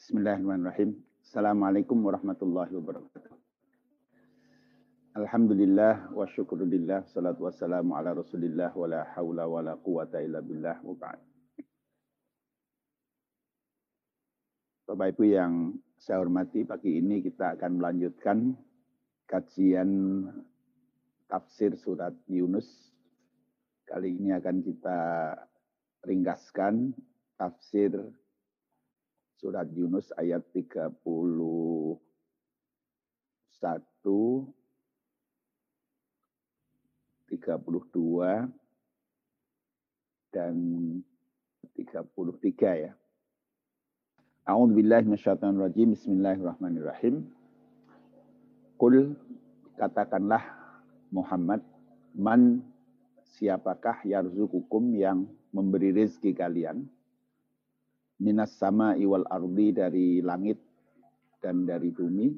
Bismillahirrahmanirrahim. Assalamualaikum warahmatullahi wabarakatuh. Alhamdulillah wa syukurillah salatu wassalamu ala rasulillah wa la hawla wa la quwata illa billah wa ba'd. Bapak Ibu yang saya hormati, pagi ini kita akan melanjutkan kajian tafsir surat Yunus. Kali ini akan kita ringkaskan tafsir surat Yunus ayat 31 32 dan 33 ya. A'udzu billahi minasyaitonir rajim. Bismillahirrahmanirrahim. Qul katakanlah Muhammad man siapakah yarzukukum yang memberi rezeki kalian minas sama iwal ardi dari langit dan dari bumi.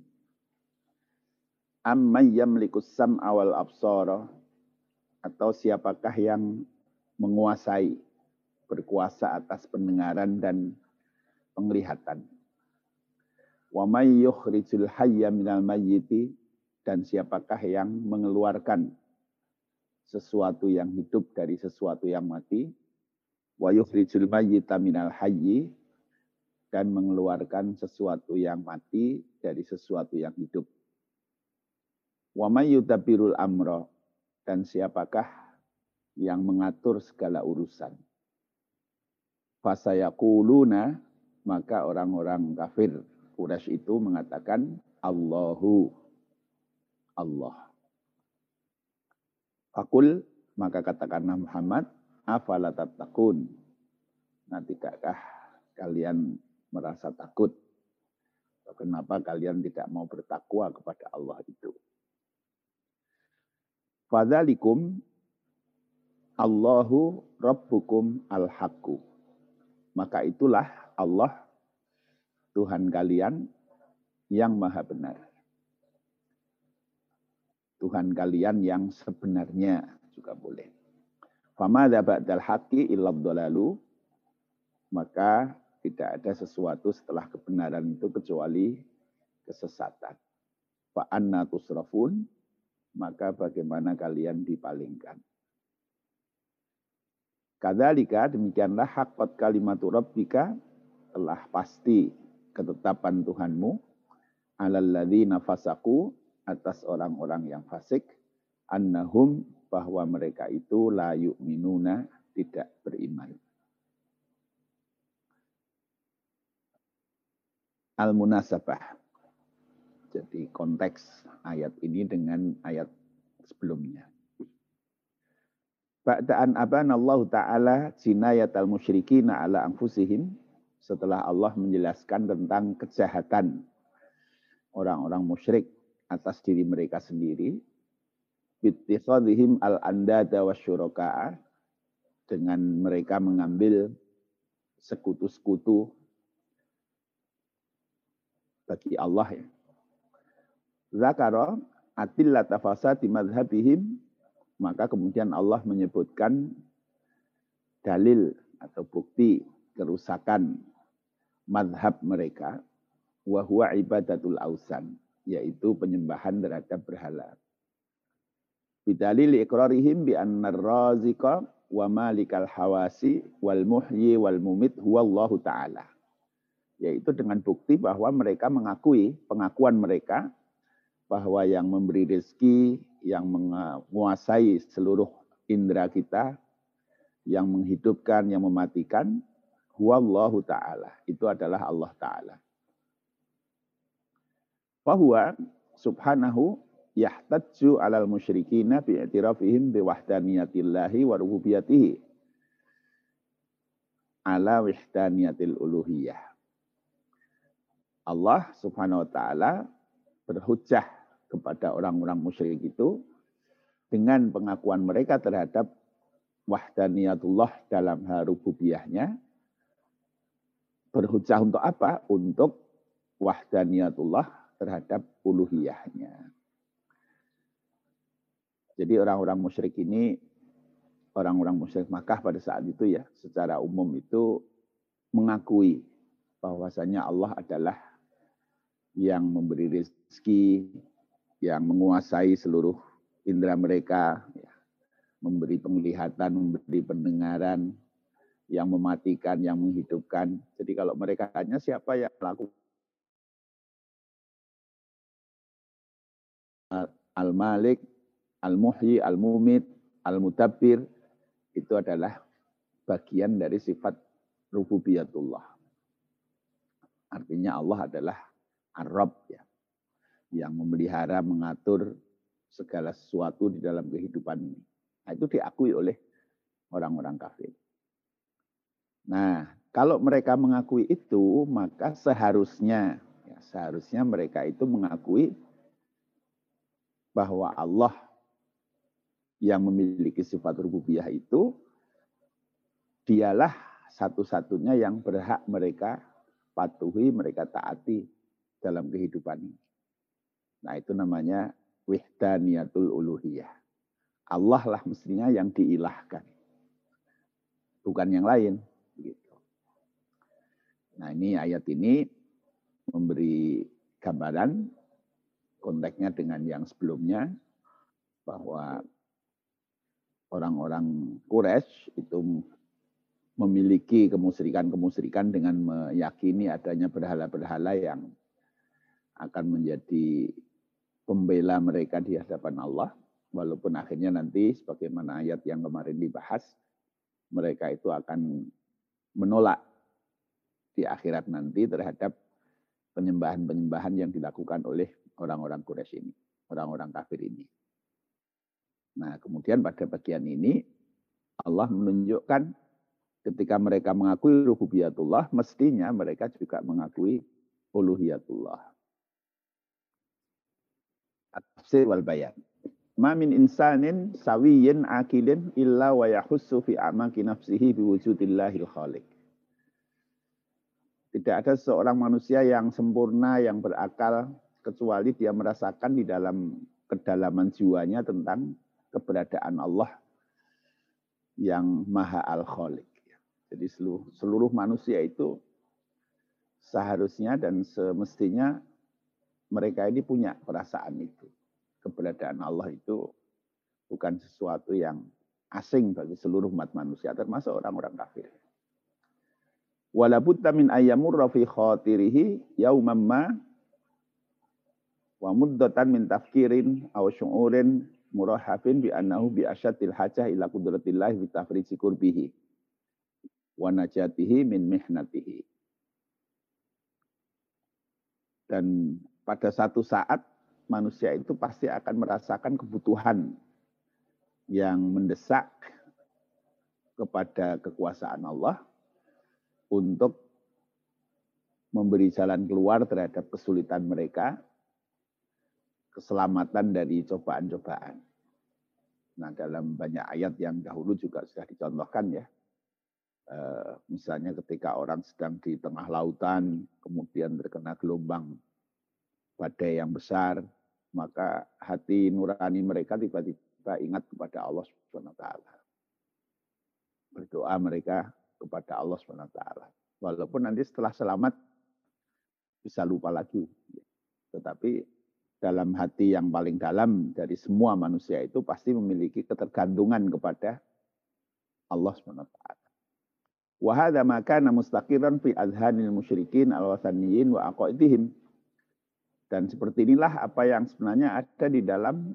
Amman yamlikus sam awal absara atau siapakah yang menguasai berkuasa atas pendengaran dan penglihatan. Wa may yukhrijul hayya minal mayyiti dan siapakah yang mengeluarkan sesuatu yang hidup dari sesuatu yang mati wa yukhrijul mayyita minal hayyi dan mengeluarkan sesuatu yang mati dari sesuatu yang hidup. Wa may yudabbirul amra dan siapakah yang mengatur segala urusan. Fasayaquluna maka orang-orang kafir Quraisy itu mengatakan Allahu Allah. Fakul maka katakanlah Muhammad afala tattaqun. Nah, tidakkah kalian merasa takut? Kenapa kalian tidak mau bertakwa kepada Allah itu? Fadzalikum Allahu Rabbukum al-Haqqu. Maka itulah Allah Tuhan kalian yang maha benar. Tuhan kalian yang sebenarnya juga boleh. Fama ba'dal haqqi illa dhalalu maka tidak ada sesuatu setelah kebenaran itu kecuali kesesatan. Fa anna tusrafun maka bagaimana kalian dipalingkan. Kadzalika demikianlah haqqat kalimatu rabbika telah pasti ketetapan Tuhanmu alal ladzina fasaku atas orang-orang yang fasik annahum bahwa mereka itu la yu'minuna tidak beriman. Al-munasabah. Jadi konteks ayat ini dengan ayat sebelumnya. Ba'da'an aban Allah Ta'ala jinayat al-musyrikina ala anfusihim. Setelah Allah menjelaskan tentang kejahatan orang-orang musyrik atas diri mereka sendiri bittikhadhihim al-andada dengan mereka mengambil sekutu-sekutu bagi Allah ya. Zakara atillata fasadi madhabihim maka kemudian Allah menyebutkan dalil atau bukti kerusakan madhab mereka wa huwa ibadatul ausan yaitu penyembahan terhadap berhala. Bidalil ikrarihim bi anna razika wa malikal hawasi wal muhyi wal mumit huwallahu ta'ala. Yaitu dengan bukti bahwa mereka mengakui, pengakuan mereka bahwa yang memberi rezeki, yang menguasai seluruh indera kita, yang menghidupkan, yang mematikan, huwallahu ta'ala. Itu adalah Allah ta'ala. Bahwa subhanahu yahtajju alal musyrikina bi'tirafihim biwahdaniyatillahi wa rububiyatihi ala wahdaniyatil uluhiyah. Allah subhanahu wa ta'ala berhujah kepada orang-orang musyrik itu dengan pengakuan mereka terhadap wahdaniyatullah dalam hal rububiyahnya. Berhujah untuk apa? Untuk wahdaniyatullah terhadap uluhiyahnya. Jadi orang-orang musyrik ini, orang-orang musyrik Makkah pada saat itu ya, secara umum itu mengakui bahwasanya Allah adalah yang memberi rezeki, yang menguasai seluruh indera mereka, ya, memberi penglihatan, memberi pendengaran, yang mematikan, yang menghidupkan. Jadi kalau mereka tanya siapa yang melakukan Al-Malik, Al-Muhyi, Al-Mumit, Al-Mutabbir, itu adalah bagian dari sifat rububiyatullah. Artinya Allah adalah Ar-Rabb ya, yang memelihara, mengatur segala sesuatu di dalam kehidupan ini. Nah, itu diakui oleh orang-orang kafir. Nah, kalau mereka mengakui itu, maka seharusnya ya, seharusnya mereka itu mengakui bahwa Allah yang memiliki sifat rububiyah itu dialah satu-satunya yang berhak mereka patuhi, mereka taati dalam kehidupan ini. Nah itu namanya wihdaniyatul uluhiyah. Allah lah mestinya yang diilahkan. Bukan yang lain. Gitu. Nah ini ayat ini memberi gambaran konteksnya dengan yang sebelumnya bahwa orang-orang Quraisy itu memiliki kemusyrikan-kemusyrikan dengan meyakini adanya berhala-berhala yang akan menjadi pembela mereka di hadapan Allah walaupun akhirnya nanti sebagaimana ayat yang kemarin dibahas mereka itu akan menolak di akhirat nanti terhadap penyembahan-penyembahan yang dilakukan oleh orang-orang Quraisy ini, orang-orang kafir ini. Nah, kemudian pada bagian ini Allah menunjukkan ketika mereka mengakui rububiyatullah, mestinya mereka juga mengakui uluhiyatullah. Tafsir wal bayan. Ma min insanin sawiyin akilin illa wa yahussu fi amaki nafsihi biwujudillahil khaliq. Tidak ada seorang manusia yang sempurna, yang berakal, kecuali dia merasakan di dalam kedalaman jiwanya tentang keberadaan Allah yang Maha Al-Khaliq. Jadi seluruh, seluruh manusia itu seharusnya dan semestinya mereka ini punya perasaan itu. Keberadaan Allah itu bukan sesuatu yang asing bagi seluruh umat manusia, termasuk orang-orang kafir. Walabutta min ayyamurra fi khotirihi yaumamma wa muddatan min tafkirin aw syu'urin murahafin bi annahu bi asyatil hajah ila qudratillah bi tafriji kurbihi wa najatihi min mihnatihi. Dan pada satu saat manusia itu pasti akan merasakan kebutuhan yang mendesak kepada kekuasaan Allah untuk memberi jalan keluar terhadap kesulitan mereka keselamatan dari cobaan-cobaan. Nah, dalam banyak ayat yang dahulu juga sudah dicontohkan ya. E, misalnya ketika orang sedang di tengah lautan, kemudian terkena gelombang badai yang besar, maka hati nurani mereka tiba-tiba ingat kepada Allah taala. Berdoa mereka kepada Allah taala. Walaupun nanti setelah selamat bisa lupa lagi. Tetapi dalam hati yang paling dalam dari semua manusia itu pasti memiliki ketergantungan kepada Allah SWT. Wahada maka mustaqiran fi adhanil musyrikin al-wasaniyin wa aqaidihim. Dan seperti inilah apa yang sebenarnya ada di dalam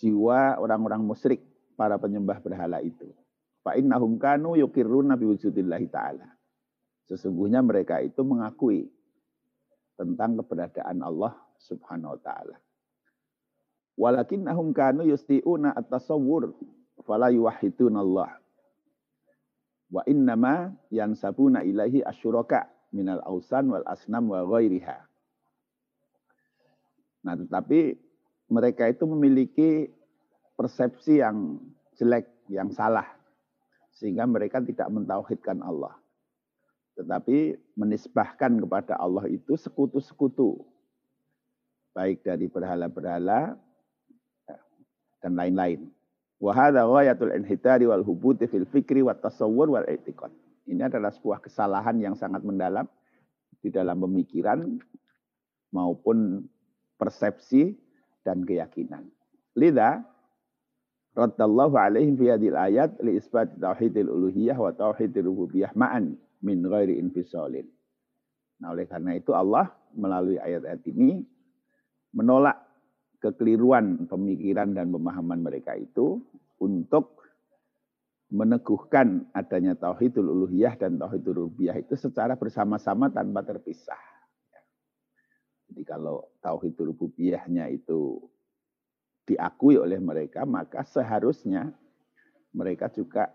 jiwa orang-orang musyrik, para penyembah berhala itu. Fa innahum kanu yukirruna biwujudillahi ta'ala. Sesungguhnya mereka itu mengakui tentang keberadaan Allah subhanahu wa ta'ala. Walakinnahum kanu yusti'una at-tasawwur fala yuwahhiduna Allah. Wa innama yansabuna ilaihi asyuraka minal ausan wal asnam wa ghairiha. Nah, tetapi mereka itu memiliki persepsi yang jelek, yang salah. Sehingga mereka tidak mentauhidkan Allah. Tetapi menisbahkan kepada Allah itu sekutu-sekutu baik dari berhala-berhala dan lain-lain. Wa hadza ghayatul inhitari wal hubuti fil fikri wat tasawwur wal i'tiqad. Ini adalah sebuah kesalahan yang sangat mendalam di dalam pemikiran maupun persepsi dan keyakinan. Lida raddallahu alaihim fi hadil ayat li isbat tauhidil uluhiyah wa tauhidil rububiyah ma'an min ghairi infisalin. Nah, oleh karena itu Allah melalui ayat-ayat ini menolak kekeliruan pemikiran dan pemahaman mereka itu untuk meneguhkan adanya tauhidul uluhiyah dan tauhidul rububiyah itu secara bersama-sama tanpa terpisah. Jadi kalau tauhidul rububiyahnya itu diakui oleh mereka, maka seharusnya mereka juga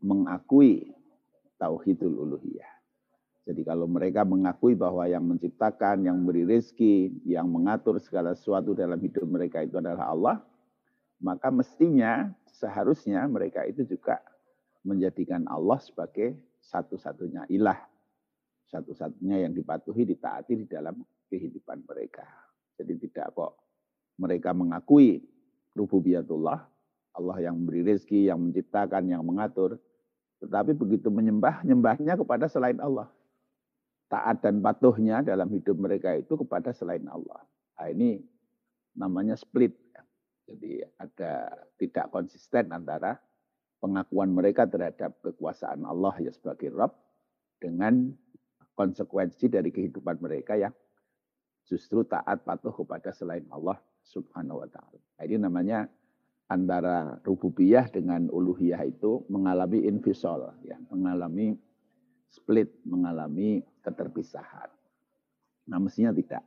mengakui tauhidul uluhiyah. Jadi kalau mereka mengakui bahwa yang menciptakan, yang memberi rezeki, yang mengatur segala sesuatu dalam hidup mereka itu adalah Allah, maka mestinya seharusnya mereka itu juga menjadikan Allah sebagai satu-satunya ilah. Satu-satunya yang dipatuhi, ditaati di dalam kehidupan mereka. Jadi tidak kok mereka mengakui rububiyatullah, Allah yang memberi rezeki, yang menciptakan, yang mengatur. Tetapi begitu menyembah, nyembahnya kepada selain Allah. Taat dan patuhnya dalam hidup mereka itu kepada selain Allah. Nah, ini namanya split. Jadi ada tidak konsisten antara pengakuan mereka terhadap kekuasaan Allah ya sebagai Rabb dengan konsekuensi dari kehidupan mereka yang justru taat patuh kepada selain Allah Subhanahu wa taala. Nah, ini namanya antara rububiyah dengan uluhiyah itu mengalami infisol ya, mengalami split, mengalami keterpisahan. Nah, mestinya tidak.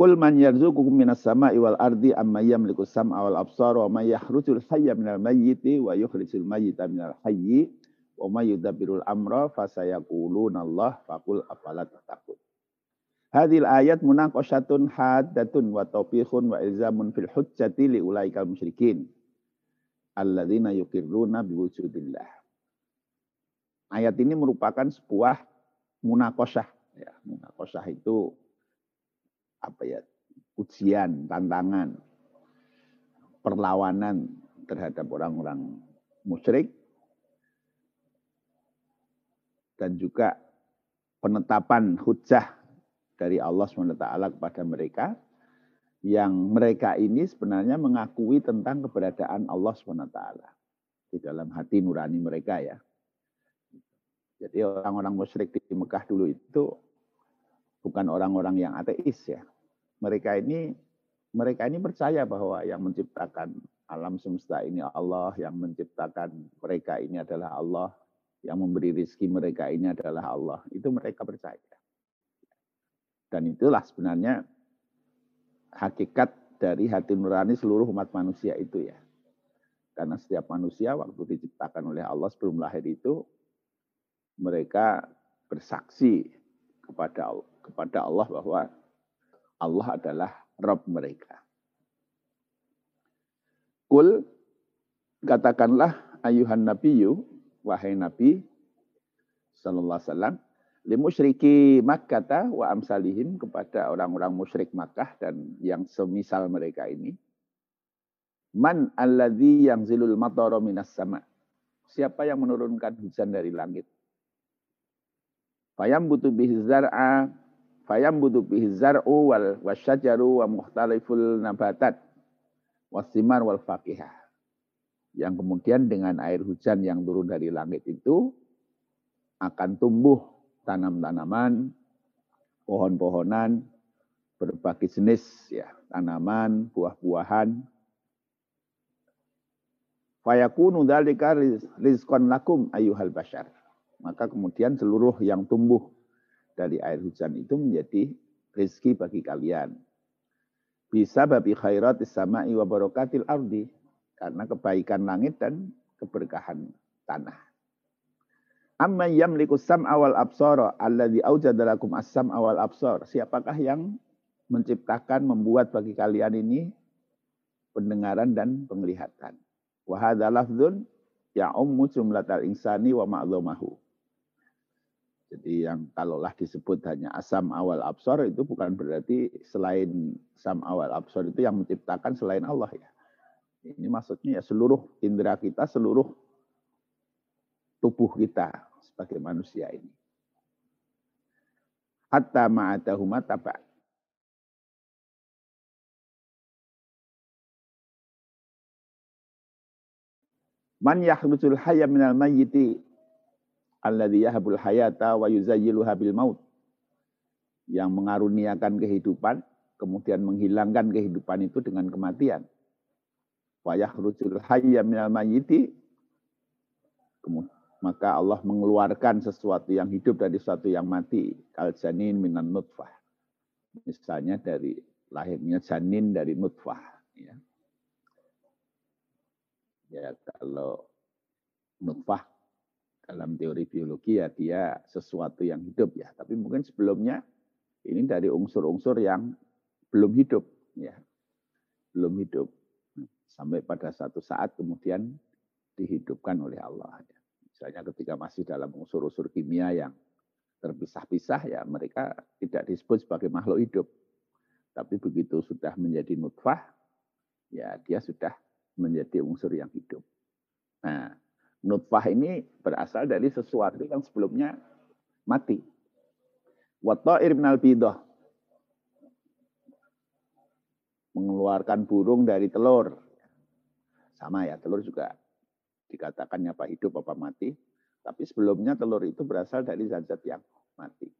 Qul man yarzuqukum minas sama'i wal ardi amma yamliku sam'a wal absar wa may yakhrujul hayya minal mayyiti wa yukhrijul mayyita minal hayyi wa may yudabbirul amra fasayaquluna Allah faqul afala tattaqun. Hadil ayat munaqashatun haddatun wa tawfiqun wa ilzamun fil hujjati li ulaikal musyrikin alladzina yuqirruna biwujudillah. Ayat ini merupakan sebuah munaqashah ya. Munaqashah itu apa ya ujian, tantangan, perlawanan terhadap orang-orang musyrik dan juga penetapan hujah dari Allah SWT kepada mereka yang mereka ini sebenarnya mengakui tentang keberadaan Allah SWT di dalam hati nurani mereka ya. Jadi orang-orang musyrik di Mekah dulu itu bukan orang-orang yang ateis ya. Mereka ini mereka ini percaya bahwa yang menciptakan alam semesta ini Allah, yang menciptakan mereka ini adalah Allah, yang memberi rizki mereka ini adalah Allah. Itu mereka percaya. Dan itulah sebenarnya hakikat dari hati nurani seluruh umat manusia itu ya. Karena setiap manusia waktu diciptakan oleh Allah sebelum lahir itu mereka bersaksi kepada kepada Allah bahwa Allah adalah Rob mereka. Kul katakanlah ayuhan nabiyyu wahai nabi sallallahu alaihi wasallam limusyriki Makkah wa amsalihim kepada orang-orang musyrik Makkah dan yang semisal mereka ini. Man alladzi yang zilul matara minas sama. Siapa yang menurunkan hujan dari langit? Fayam butuh bihi zar'a Fayam butuh bihi zar'u wal wasyajaru wa mukhtaliful nabatat wasimar wal faqihah. Yang kemudian dengan air hujan yang turun dari langit itu akan tumbuh tanam-tanaman, pohon-pohonan, berbagai jenis ya, tanaman, buah-buahan. Fayakunu dzalika rizqan lakum ayyuhal bashar. Maka kemudian seluruh yang tumbuh dari air hujan itu menjadi rezeki bagi kalian. Bisa babi khairat sama'i wa barokatil ardi. Karena kebaikan langit dan keberkahan tanah. Amma yamliku sam'a wal absara alladhi awjada lakum as-sam'a wal absar. Siapakah yang menciptakan, membuat bagi kalian ini pendengaran dan penglihatan. Wa hadza lafdzun ya'ummu jumlatal insani wa ma'dhamahu. Jadi yang kalaulah disebut hanya asam awal absor itu bukan berarti selain sam awal absor itu yang menciptakan selain Allah ya. Ini maksudnya ya seluruh indera kita, seluruh tubuh kita sebagai manusia ini. hatta ma'adahuma taba' Man yahrujul hayya minal mayyiti alladhi yahabul hayata wa yuzayyiluha bil maut. Yang mengaruniakan kehidupan, kemudian menghilangkan kehidupan itu dengan kematian. Wa yahrujul hayya minal mayyiti maka Allah mengeluarkan sesuatu yang hidup dari sesuatu yang mati. Kal janin minan nutfah. Misalnya dari lahirnya janin dari nutfah. Ya Ya kalau nutfah dalam teori biologi ya dia sesuatu yang hidup ya. Tapi mungkin sebelumnya ini dari unsur-unsur yang belum hidup ya. Belum hidup. Sampai pada satu saat kemudian dihidupkan oleh Allah. Ya. Misalnya ketika masih dalam unsur-unsur kimia yang terpisah-pisah ya mereka tidak disebut sebagai makhluk hidup. Tapi begitu sudah menjadi nutfah, ya dia sudah menjadi unsur yang hidup. Nah, nutfah ini berasal dari sesuatu yang sebelumnya mati. Watta'ir minal bidah. Mengeluarkan burung dari telur. Sama ya, telur juga dikatakan apa hidup apa mati. Tapi sebelumnya telur itu berasal dari zat-zat yang mati.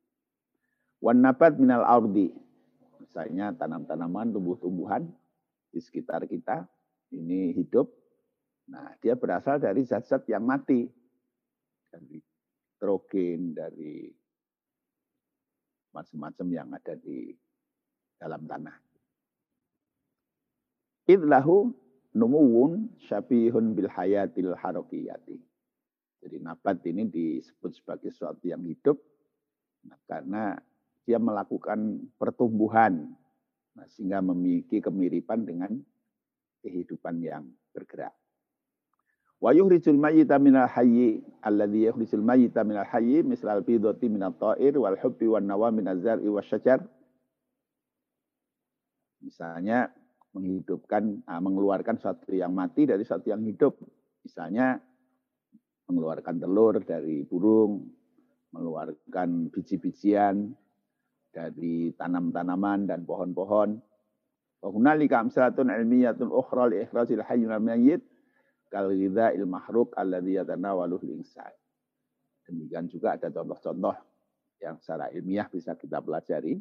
Wan nabat minal ardi. Misalnya tanam-tanaman, tumbuh-tumbuhan di sekitar kita ini hidup. Nah, dia berasal dari zat-zat yang mati. Dari nitrogen, dari macam-macam yang ada di dalam tanah. Idlahu numuwun syabihun bil hayatil harokiyati. Jadi nabat ini disebut sebagai sesuatu yang hidup nah, karena dia melakukan pertumbuhan nah, sehingga memiliki kemiripan dengan kehidupan yang bergerak. Wa yuhrijul mayyita minal hayyi alladhi yuhrijul mayyita minal hayyi misal bidati minat ta'ir wal hubbi wan nawa minaz zar'i wasyajar. Misalnya menghidupkan ah, mengeluarkan sesuatu yang mati dari sesuatu yang hidup. Misalnya mengeluarkan telur dari burung, mengeluarkan biji-bijian dari tanam-tanaman dan pohon-pohon, Wa hunalika amsalatun ilmiyatun ukhra li ikhrajil hayy minal mayyit kal ghidha'il mahruk alladhi yatanawaluhu insan. Demikian juga ada contoh-contoh yang secara ilmiah bisa kita pelajari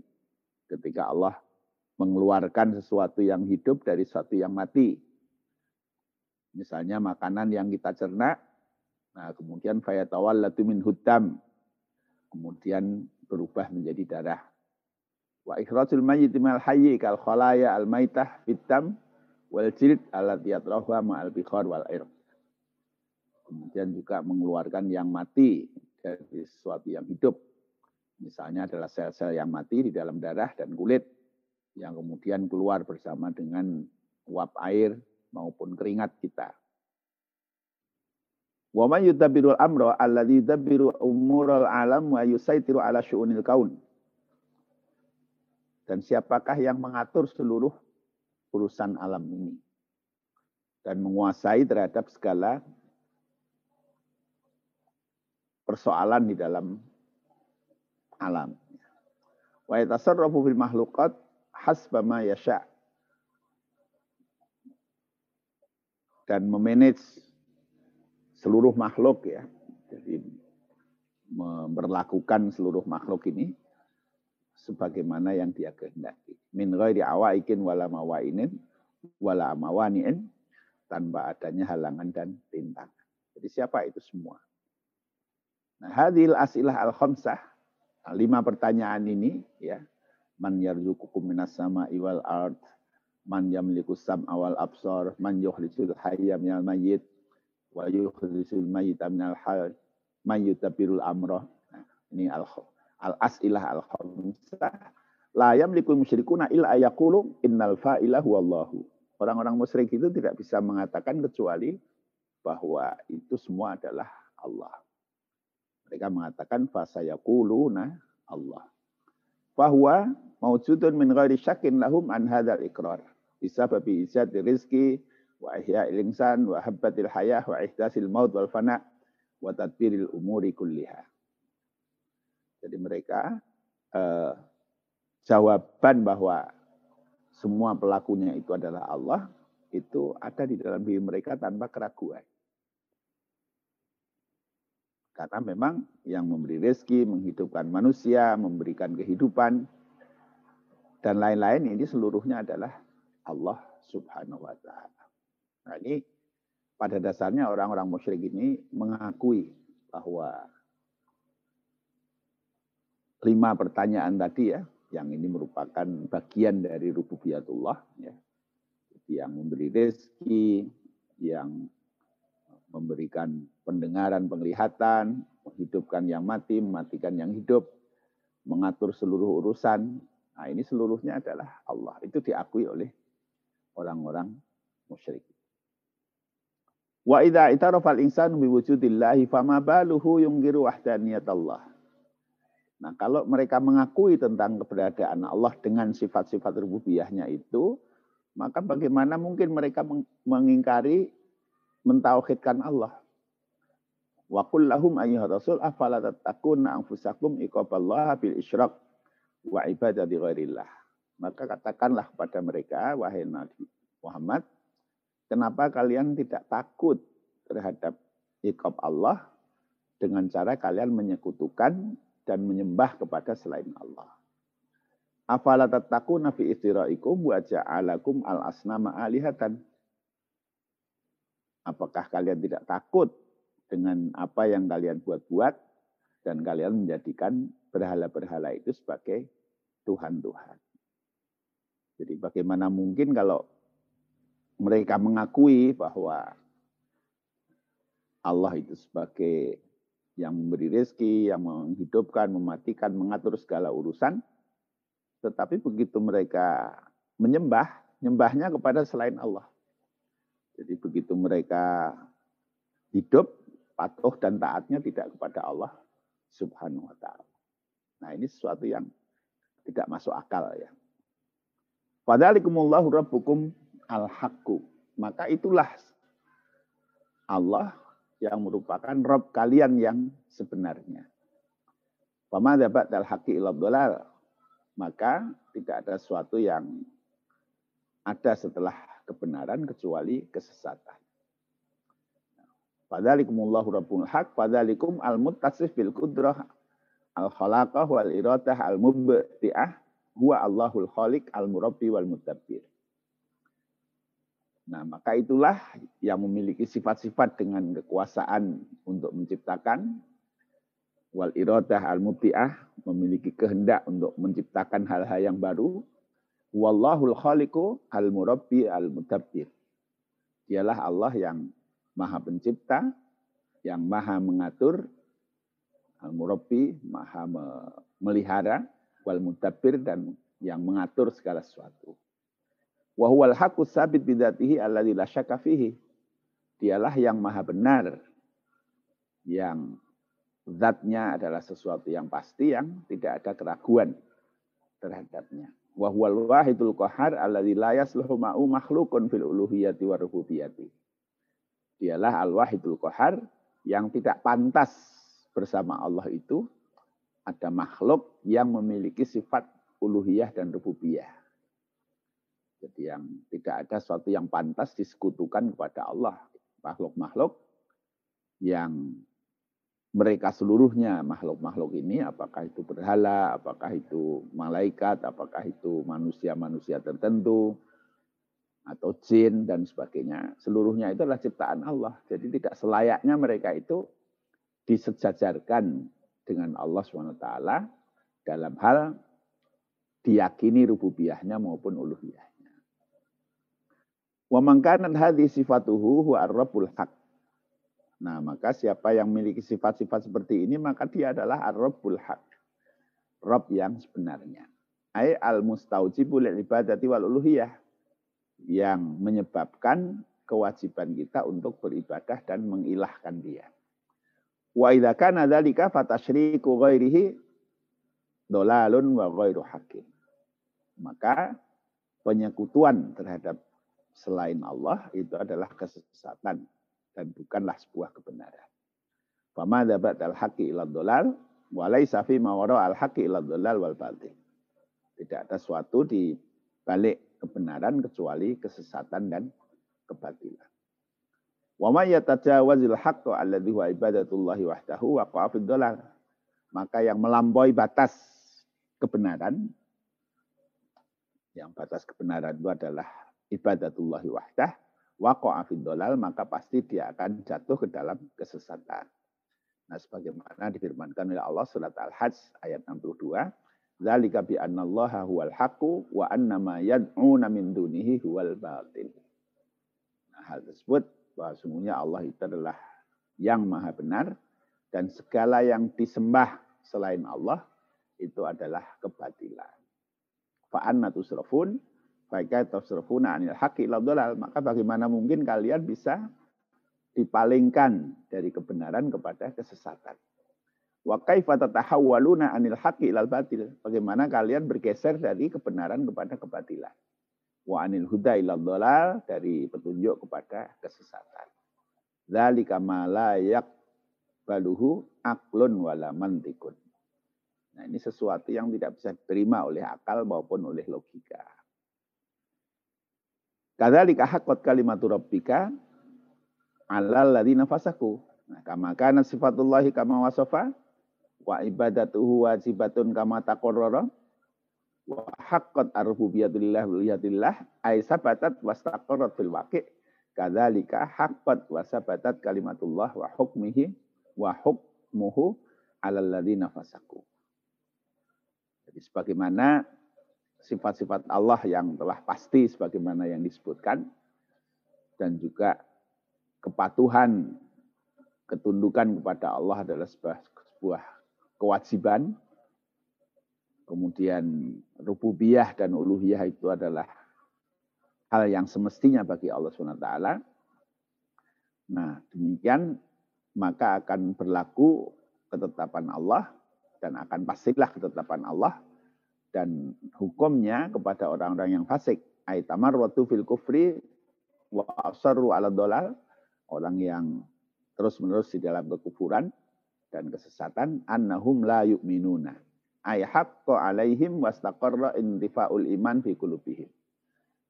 ketika Allah mengeluarkan sesuatu yang hidup dari sesuatu yang mati. Misalnya makanan yang kita cerna, nah kemudian fayatawallatu min hutam, kemudian berubah menjadi darah. Wa ikhrajul mayyit kal khalaya al maitah fitam wal jild allati yatrahu ma'al bikhar wal air. Kemudian juga mengeluarkan yang mati dari sesuatu yang hidup. Misalnya adalah sel-sel yang mati di dalam darah dan kulit yang kemudian keluar bersama dengan uap air maupun keringat kita. Wa man yudabbirul amra alladhi yudabbiru umural alam wa yusaitiru ala syu'unil kaun. Dan siapakah yang mengatur seluruh urusan alam ini. Dan menguasai terhadap segala persoalan di dalam alam. Wa yatasarrafu fil mahlukat hasba ma yasha. Dan memanage seluruh makhluk ya. Jadi memperlakukan seluruh makhluk ini sebagaimana yang dia kehendaki. Min ghairi awaikin wala mawainin wala amawani'in tanpa adanya halangan dan rintangan. Jadi siapa itu semua? Nah, hadil asilah al-khamsah, nah, lima pertanyaan ini ya. Man yarzuqukum minas sama'i wal ard, man yamliku sam'a wal absar, man yukhrijul hayya minal mayyit, wa yukhrijul mayyita minal hal, man yutabirul amrah. Nah, ini al-khamsah al-as'ilah al-khamsah la yamliku musyrikuna illa ayaqulu innal fa'ila huwallahu. Orang-orang musyrik itu tidak bisa mengatakan kecuali bahwa itu semua adalah Allah. Mereka mengatakan fasayaquluna Allah. Bahwa maujudun min ghairi syakin lahum an hadzal iqrar. Bisa babi izat rizki wa ihya'il insan wa habbatil hayah wa ihdasil maut wal fana wa tadbiril umuri kulliha. Jadi mereka eh, jawaban bahwa semua pelakunya itu adalah Allah, itu ada di dalam diri mereka tanpa keraguan. Karena memang yang memberi rezeki, menghidupkan manusia, memberikan kehidupan, dan lain-lain ini seluruhnya adalah Allah subhanahu wa ta'ala. Nah ini pada dasarnya orang-orang musyrik ini mengakui bahwa lima pertanyaan tadi ya, yang ini merupakan bagian dari rububiyatullah ya. Yang memberi rezeki, yang memberikan pendengaran, penglihatan, menghidupkan yang mati, mematikan yang hidup, mengatur seluruh urusan. Nah, ini seluruhnya adalah Allah. Itu diakui oleh orang-orang musyrik. Wa idza itarafa al-insanu biwujudillahi fama baluhu yunggiru wahdaniyat Allah. Nah, kalau mereka mengakui tentang keberadaan Allah dengan sifat-sifat rububiyahnya itu, maka bagaimana mungkin mereka mengingkari mentauhidkan Allah? Wa qul lahum ayyuhar rasul afala tattaquna anfusakum iqaballah bil isyrak wa ibadati ghairillah. Maka katakanlah kepada mereka, wahai Nabi Muhammad, kenapa kalian tidak takut terhadap iqab Allah dengan cara kalian menyekutukan dan menyembah kepada selain Allah. Afala tattaquna fi istiraikum wa ja'alakum al-asnama alihatan. Apakah kalian tidak takut dengan apa yang kalian buat-buat dan kalian menjadikan berhala-berhala itu sebagai Tuhan-Tuhan. Jadi bagaimana mungkin kalau mereka mengakui bahwa Allah itu sebagai yang memberi rezeki, yang menghidupkan, mematikan, mengatur segala urusan. Tetapi begitu mereka menyembah, nyembahnya kepada selain Allah. Jadi begitu mereka hidup, patuh dan taatnya tidak kepada Allah subhanahu wa ta'ala. Nah ini sesuatu yang tidak masuk akal ya. Padahalikumullahu rabbukum al-haqqu. Maka itulah Allah yang merupakan Rob kalian yang sebenarnya. Pama dapat dal haki dolal. Maka tidak ada sesuatu yang ada setelah kebenaran kecuali kesesatan. Padalikumullahu rabbul haq, padalikum al-muttasif bil kudrah al-khalaqah wal iradah al-mubti'ah huwa Allahul khaliq al-murabbi wal mutabbir. Nah, maka itulah yang memiliki sifat-sifat dengan kekuasaan untuk menciptakan wal iradah al mubti'ah memiliki kehendak untuk menciptakan hal-hal yang baru. Wallahul khaliqu al murabbi al mudabbir. Dialah Allah yang maha pencipta, yang maha mengatur, al murabbi maha melihara, wal mudabbir dan yang mengatur segala sesuatu. Wa huwal haqqus sabit bidatihi alladzi la syakka fihi. Dialah yang maha benar. Yang zatnya adalah sesuatu yang pasti yang tidak ada keraguan terhadapnya. Wa huwal wahidul qahar alladzi la yasluhu ma'u makhlukun fil uluhiyati wa rububiyati. Dialah al-wahidul qahar yang tidak pantas bersama Allah itu ada makhluk yang memiliki sifat uluhiyah dan rububiyah. Jadi yang tidak ada sesuatu yang pantas disekutukan kepada Allah. Makhluk-makhluk yang mereka seluruhnya makhluk-makhluk ini, apakah itu berhala, apakah itu malaikat, apakah itu manusia-manusia tertentu, atau jin dan sebagainya. Seluruhnya itu adalah ciptaan Allah. Jadi tidak selayaknya mereka itu disejajarkan dengan Allah SWT dalam hal diyakini rububiyahnya maupun uluhiyah. Wa mangkanat hadhi sifatuhu huwa ar-rabbul haq. Nah, maka siapa yang memiliki sifat-sifat seperti ini, maka dia adalah ar-rabbul haq. Rob yang sebenarnya. Ay al-mustaujibu ibadati wal uluhiyah. Yang menyebabkan kewajiban kita untuk beribadah dan mengilahkan dia. Wa idza kana dzalika fatasyriku ghairihi dolalun wa ghairu hakim. Maka penyekutuan terhadap selain Allah itu adalah kesesatan dan bukanlah sebuah kebenaran. Fama dabat al haqi ila dolal Walai safi mawara al haqi ila wal batil. Tidak ada suatu di balik kebenaran kecuali kesesatan dan kebatilan. Wa may yatajawazil haqqo alladhi huwa ibadatullahi wahdahu wa qafid Maka yang melampaui batas kebenaran yang batas kebenaran itu adalah ibadatullahi wahdah waqa'a fid maka pasti dia akan jatuh ke dalam kesesatan. Nah, sebagaimana difirmankan oleh Allah surat Al-Hajj ayat 62, "Dzalika bi annallaha huwal haqqu wa anna ma yad'una min dunihi huwal batil." Nah, hal tersebut bahwa sungguhnya Allah itu adalah yang maha benar dan segala yang disembah selain Allah itu adalah kebatilan. Fa'anna tusrafun, Faika tusrafuna anil haqi dolal. Maka bagaimana mungkin kalian bisa dipalingkan dari kebenaran kepada kesesatan. Wa kaifa tatahawwaluna anil haqqi ilal batil? Bagaimana kalian bergeser dari kebenaran kepada kebatilan? Wa anil huda ilal dari petunjuk kepada kesesatan. Dzalika ma la yaqbaluhu aqlun wala mantikun. Nah, ini sesuatu yang tidak bisa diterima oleh akal maupun oleh logika. Kadzalika haqqat kalimatu rabbika 'alal ladzina fasaku. Nah, kama kana sifatullahi kama wasafa wa ibadatuhu wajibatun kama taqarrara wa haqqat arbubiyatillah waliyatillah ay sabatat wastaqarrat fil waqi' kadzalika haqqat wa sabatat kalimatullah wa hukmihi wa hukmuhu 'alal ladzina fasaku. Jadi sebagaimana sifat-sifat Allah yang telah pasti sebagaimana yang disebutkan dan juga kepatuhan ketundukan kepada Allah adalah sebuah, sebuah kewajiban. Kemudian rububiyah dan uluhiyah itu adalah hal yang semestinya bagi Allah SWT. Nah, demikian maka akan berlaku ketetapan Allah dan akan pastilah ketetapan Allah dan hukumnya kepada orang-orang yang fasik. Aitamar watu fil kufri wa asarru ala dolal. Orang yang terus-menerus di dalam kekufuran dan kesesatan. Annahum la yu'minuna. Ay haqqa alaihim wastaqarra intifa'ul iman fi kulubihim.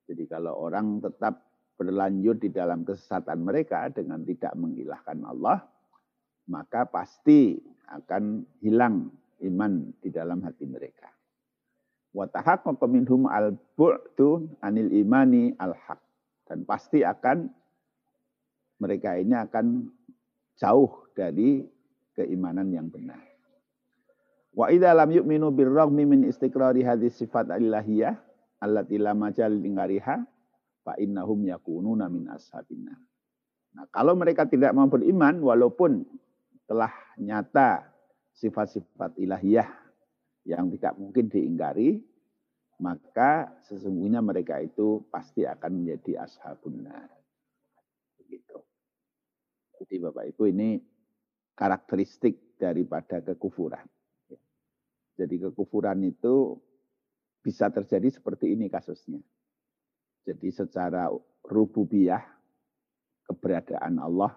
Jadi kalau orang tetap berlanjut di dalam kesesatan mereka dengan tidak mengilahkan Allah, maka pasti akan hilang iman di dalam hati mereka. Wa minhum al-bu'du anil imani al-haq. Dan pasti akan mereka ini akan jauh dari keimanan yang benar. Wa idza lam yu'minu birrahmi min istiqrari hadis sifat ilahiyah allati la majal lingariha fa innahum yakununa min ashabina. Nah, kalau mereka tidak mau beriman walaupun telah nyata sifat-sifat ilahiyah yang tidak mungkin diingkari, maka sesungguhnya mereka itu pasti akan menjadi ashabun nar. Begitu. Jadi Bapak Ibu ini karakteristik daripada kekufuran. Jadi kekufuran itu bisa terjadi seperti ini kasusnya. Jadi secara rububiyah keberadaan Allah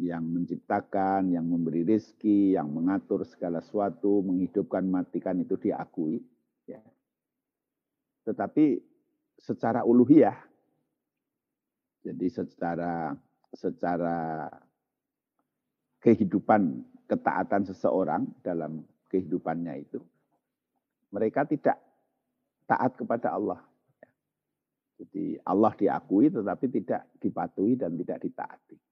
yang menciptakan, yang memberi rezeki, yang mengatur segala sesuatu, menghidupkan, matikan itu diakui. Ya. Tetapi secara uluhiyah, jadi secara secara kehidupan ketaatan seseorang dalam kehidupannya itu, mereka tidak taat kepada Allah. Jadi Allah diakui tetapi tidak dipatuhi dan tidak ditaati.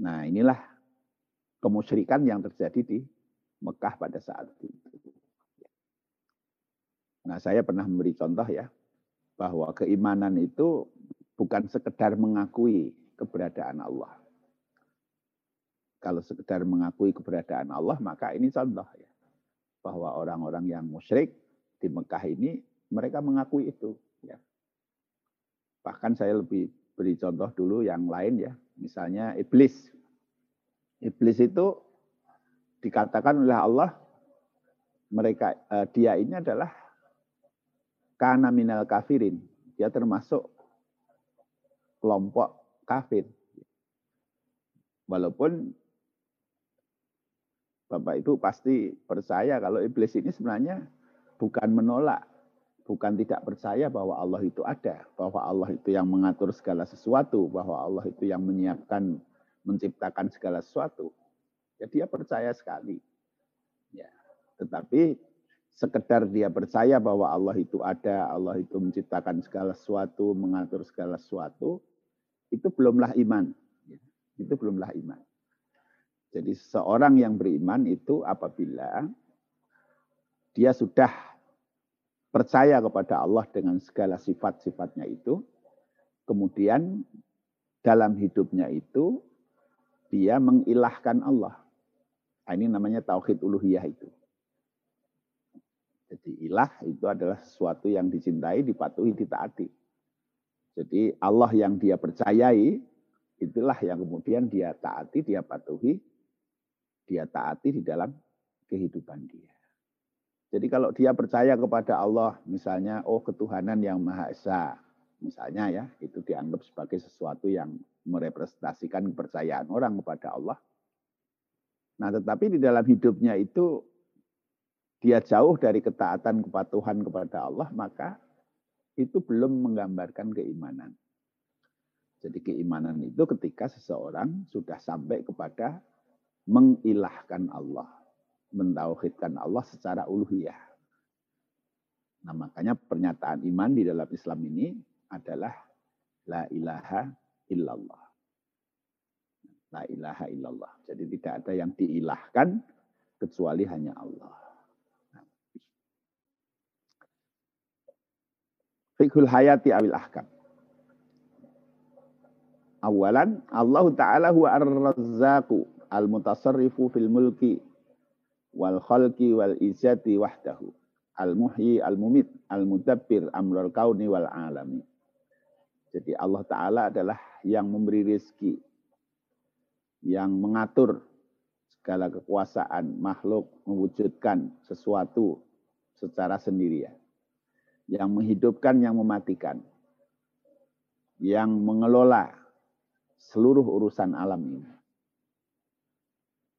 Nah inilah kemusyrikan yang terjadi di Mekah pada saat itu. Nah saya pernah memberi contoh ya, bahwa keimanan itu bukan sekedar mengakui keberadaan Allah. Kalau sekedar mengakui keberadaan Allah, maka ini contoh ya. Bahwa orang-orang yang musyrik di Mekah ini, mereka mengakui itu. Ya. Bahkan saya lebih beri contoh dulu yang lain ya. Misalnya iblis. Iblis itu dikatakan oleh Allah mereka eh, dia ini adalah karena minal kafirin. Dia termasuk kelompok kafir. Walaupun Bapak Ibu pasti percaya kalau iblis ini sebenarnya bukan menolak, bukan tidak percaya bahwa Allah itu ada, bahwa Allah itu yang mengatur segala sesuatu, bahwa Allah itu yang menyiapkan, menciptakan segala sesuatu. Ya dia percaya sekali. Ya, tetapi sekedar dia percaya bahwa Allah itu ada, Allah itu menciptakan segala sesuatu, mengatur segala sesuatu, itu belumlah iman. Ya, itu belumlah iman. Jadi seorang yang beriman itu apabila dia sudah percaya kepada Allah dengan segala sifat-sifatnya itu, kemudian dalam hidupnya itu dia mengilahkan Allah. Nah, ini namanya tauhid uluhiyah itu. Jadi ilah itu adalah sesuatu yang dicintai, dipatuhi, ditaati. Jadi Allah yang dia percayai, itulah yang kemudian dia taati, dia patuhi, dia taati di dalam kehidupan dia. Jadi kalau dia percaya kepada Allah, misalnya, oh ketuhanan yang Maha Esa, misalnya ya, itu dianggap sebagai sesuatu yang merepresentasikan kepercayaan orang kepada Allah. Nah tetapi di dalam hidupnya itu, dia jauh dari ketaatan kepatuhan kepada Allah, maka itu belum menggambarkan keimanan. Jadi keimanan itu ketika seseorang sudah sampai kepada mengilahkan Allah mentauhidkan Allah secara uluhiyah. Nah, makanya pernyataan iman di dalam Islam ini adalah la ilaha illallah. La ilaha illallah. Jadi tidak ada yang diilahkan kecuali hanya Allah. Fikhul hayati awil ahkam. Awalan, Allah Ta'ala huwa ar-razzaqu al-mutasarrifu fil mulki wal khalqi wal izati wahdahu. Al muhyi al mumit al mudabbir amrul kauni wal alami. Jadi Allah taala adalah yang memberi rezeki yang mengatur segala kekuasaan makhluk mewujudkan sesuatu secara sendirian. Yang menghidupkan yang mematikan. Yang mengelola seluruh urusan alam ini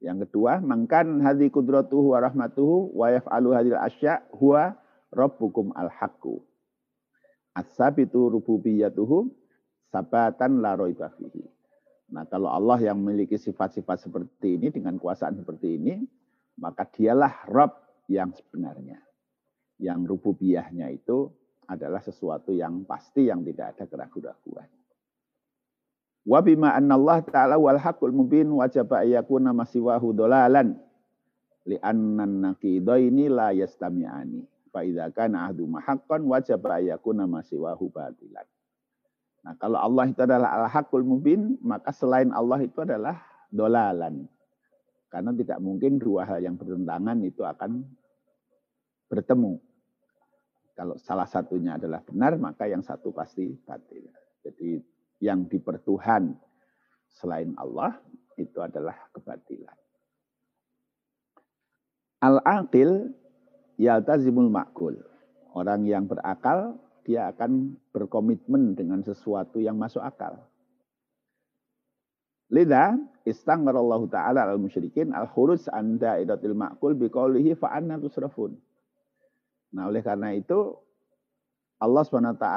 yang kedua, mangkan hadhi kudratuhu wa rahmatuhu wa yaf'alu hadil asya huwa rabbukum al-haqqu. As-sabitu rububiyatuhu sabatan la roiba fihi. Nah, kalau Allah yang memiliki sifat-sifat seperti ini dengan kuasaan seperti ini, maka dialah Rabb yang sebenarnya. Yang rububiyahnya itu adalah sesuatu yang pasti yang tidak ada keraguan-keraguan. Wa bima Allah ta'ala wal haqqul mubin wajaba ayyakuna masiwahu dolalan li anna naqidaini la yastami'ani. Fa idza kana ahdu mahaqqan wajaba ayyakuna masiwahu batilan. Nah, kalau Allah itu adalah al-haqqul mubin, maka selain Allah itu adalah dolalan. Karena tidak mungkin dua hal yang bertentangan itu akan bertemu. Kalau salah satunya adalah benar, maka yang satu pasti batil. Jadi yang dipertuhan selain Allah itu adalah kebatilan. Al-aqil yaltazimul makul. Orang yang berakal, dia akan berkomitmen dengan sesuatu yang masuk akal. Lida Allah ta'ala al musyrikin al khurus anda idatil makul biqaulihi fa'anna tusrafun. Nah, oleh karena itu Allah SWT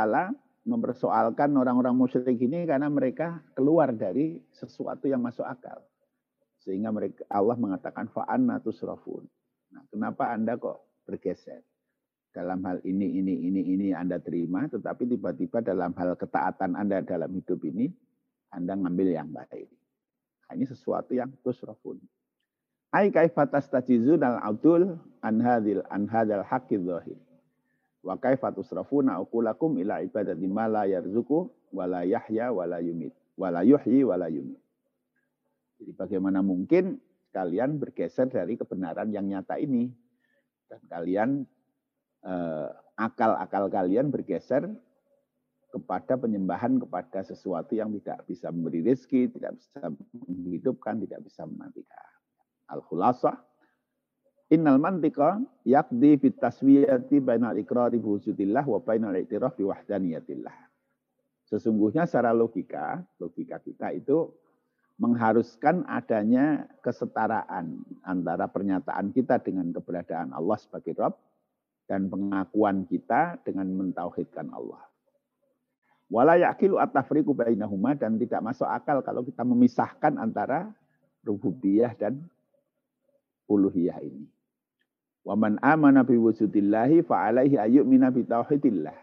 mempersoalkan orang-orang musyrik ini karena mereka keluar dari sesuatu yang masuk akal. Sehingga mereka Allah mengatakan fa'anna tusrafun. Nah, kenapa Anda kok bergeser? Dalam hal ini, ini, ini, ini Anda terima, tetapi tiba-tiba dalam hal ketaatan Anda dalam hidup ini, Anda ngambil yang baik. Nah, ini sesuatu yang tusrafun. Ai kaifatas tajizun al-adul an hadil an Wa kaifa tusrafuna uqulakum ila ibadati ma la yarzuqu wa la yahya wa la yumit. Wa la yuhyi wa la yumit. Jadi bagaimana mungkin kalian bergeser dari kebenaran yang nyata ini dan kalian eh, akal-akal kalian bergeser kepada penyembahan kepada sesuatu yang tidak bisa memberi rezeki, tidak bisa menghidupkan, tidak bisa mematikan. Al-Khulasah, Innal mantika yakdi fit taswiyati bainal ikrari wujudillah wa bainal i'tiraf bi wahdaniyatillah. Sesungguhnya secara logika, logika kita itu mengharuskan adanya kesetaraan antara pernyataan kita dengan keberadaan Allah sebagai Rabb dan pengakuan kita dengan mentauhidkan Allah. Wala yakilu at-tafriqu bainahuma dan tidak masuk akal kalau kita memisahkan antara rububiyah dan uluhiyah ini. Wa man amana bi wujudillahi fa alaihi ayyumina bi tauhidillah.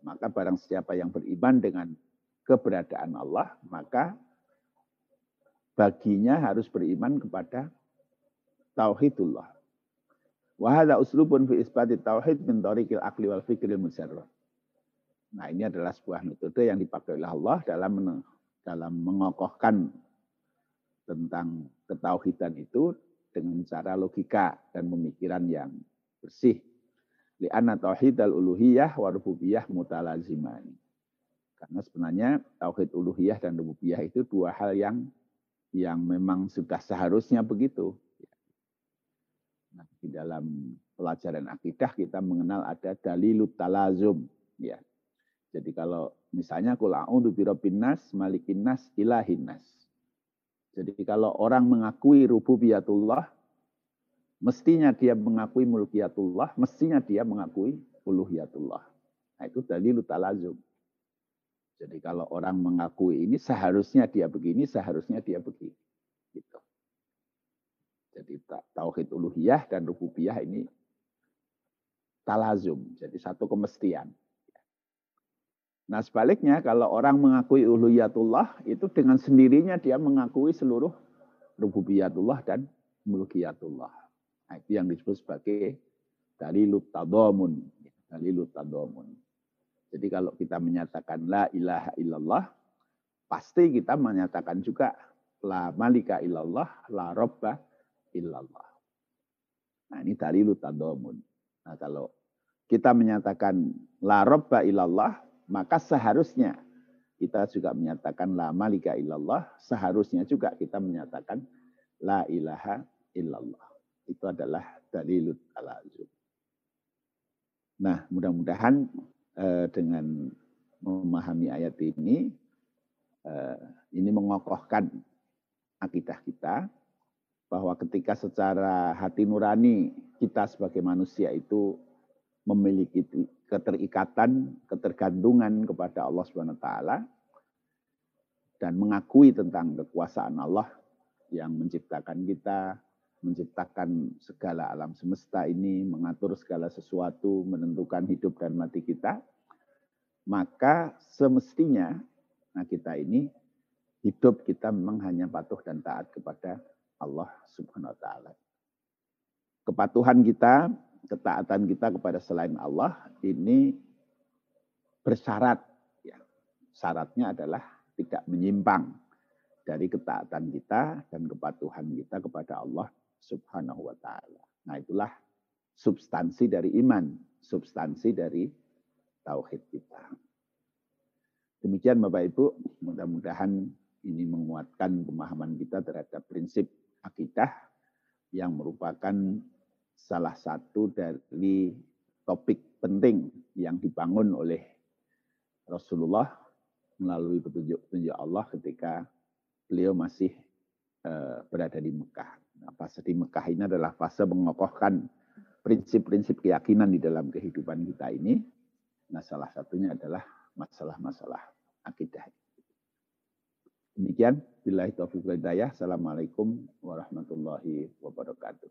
Maka barang siapa yang beriman dengan keberadaan Allah, maka baginya harus beriman kepada tauhidullah. Wa hadza uslubun fi isbati tauhid min tariqil akli wal fikril mujarrad. Nah, ini adalah sebuah metode yang dipakai oleh Allah dalam dalam mengokohkan tentang ketauhidan itu dengan cara logika dan pemikiran yang bersih. Li'anna tauhid al-uluhiyah wa rububiyah mutalazimani. Karena sebenarnya tauhid uluhiyah dan rububiyah itu dua hal yang yang memang sudah seharusnya begitu. Nah, di dalam pelajaran akidah kita mengenal ada dalilut talazum. Ya. Jadi kalau misalnya kul a'udzu birabbin nas, malikin nas, ilahin nas. Jadi kalau orang mengakui rububiyatullah, mestinya dia mengakui mulkiyatullah, mestinya dia mengakui uluhiyatullah. Nah, itu dalilut talazum. Jadi kalau orang mengakui ini seharusnya dia begini, seharusnya dia begini. Gitu. Jadi tauhid uluhiyah dan rububiyah ini talazum, jadi satu kemestian. Nah sebaliknya kalau orang mengakui uluhiyatullah itu dengan sendirinya dia mengakui seluruh rububiyatullah dan mulkiyatullah. Nah, itu yang disebut sebagai dalilut tadomun. Dalilut tadomun. Jadi kalau kita menyatakan la ilaha illallah, pasti kita menyatakan juga la malika illallah, la robba illallah. Nah ini dalilu tadomun. Nah kalau kita menyatakan la robba illallah, maka seharusnya kita juga menyatakan la malika illallah, seharusnya juga kita menyatakan la ilaha illallah. Itu adalah dalilut alazum. Nah, mudah-mudahan eh, dengan memahami ayat ini, eh, ini mengokohkan akidah kita bahwa ketika secara hati nurani kita sebagai manusia itu memiliki keterikatan, ketergantungan kepada Allah Subhanahu wa taala dan mengakui tentang kekuasaan Allah yang menciptakan kita, menciptakan segala alam semesta ini, mengatur segala sesuatu, menentukan hidup dan mati kita, maka semestinya nah kita ini hidup kita memang hanya patuh dan taat kepada Allah Subhanahu wa taala. Kepatuhan kita, ketaatan kita kepada selain Allah ini bersyarat ya. Syaratnya adalah tidak menyimpang dari ketaatan kita dan kepatuhan kita kepada Allah Subhanahu wa taala. Nah, itulah substansi dari iman, substansi dari tauhid kita. Demikian Bapak Ibu, mudah-mudahan ini menguatkan pemahaman kita terhadap prinsip akidah yang merupakan salah satu dari topik penting yang dibangun oleh Rasulullah melalui petunjuk-petunjuk Allah ketika beliau masih uh, berada di Mekah. Nah, fase di Mekah ini adalah fase mengokohkan prinsip-prinsip keyakinan di dalam kehidupan kita ini. Nah, salah satunya adalah masalah-masalah akidah. Demikian, bila taufiq hidayah. Assalamualaikum warahmatullahi wabarakatuh.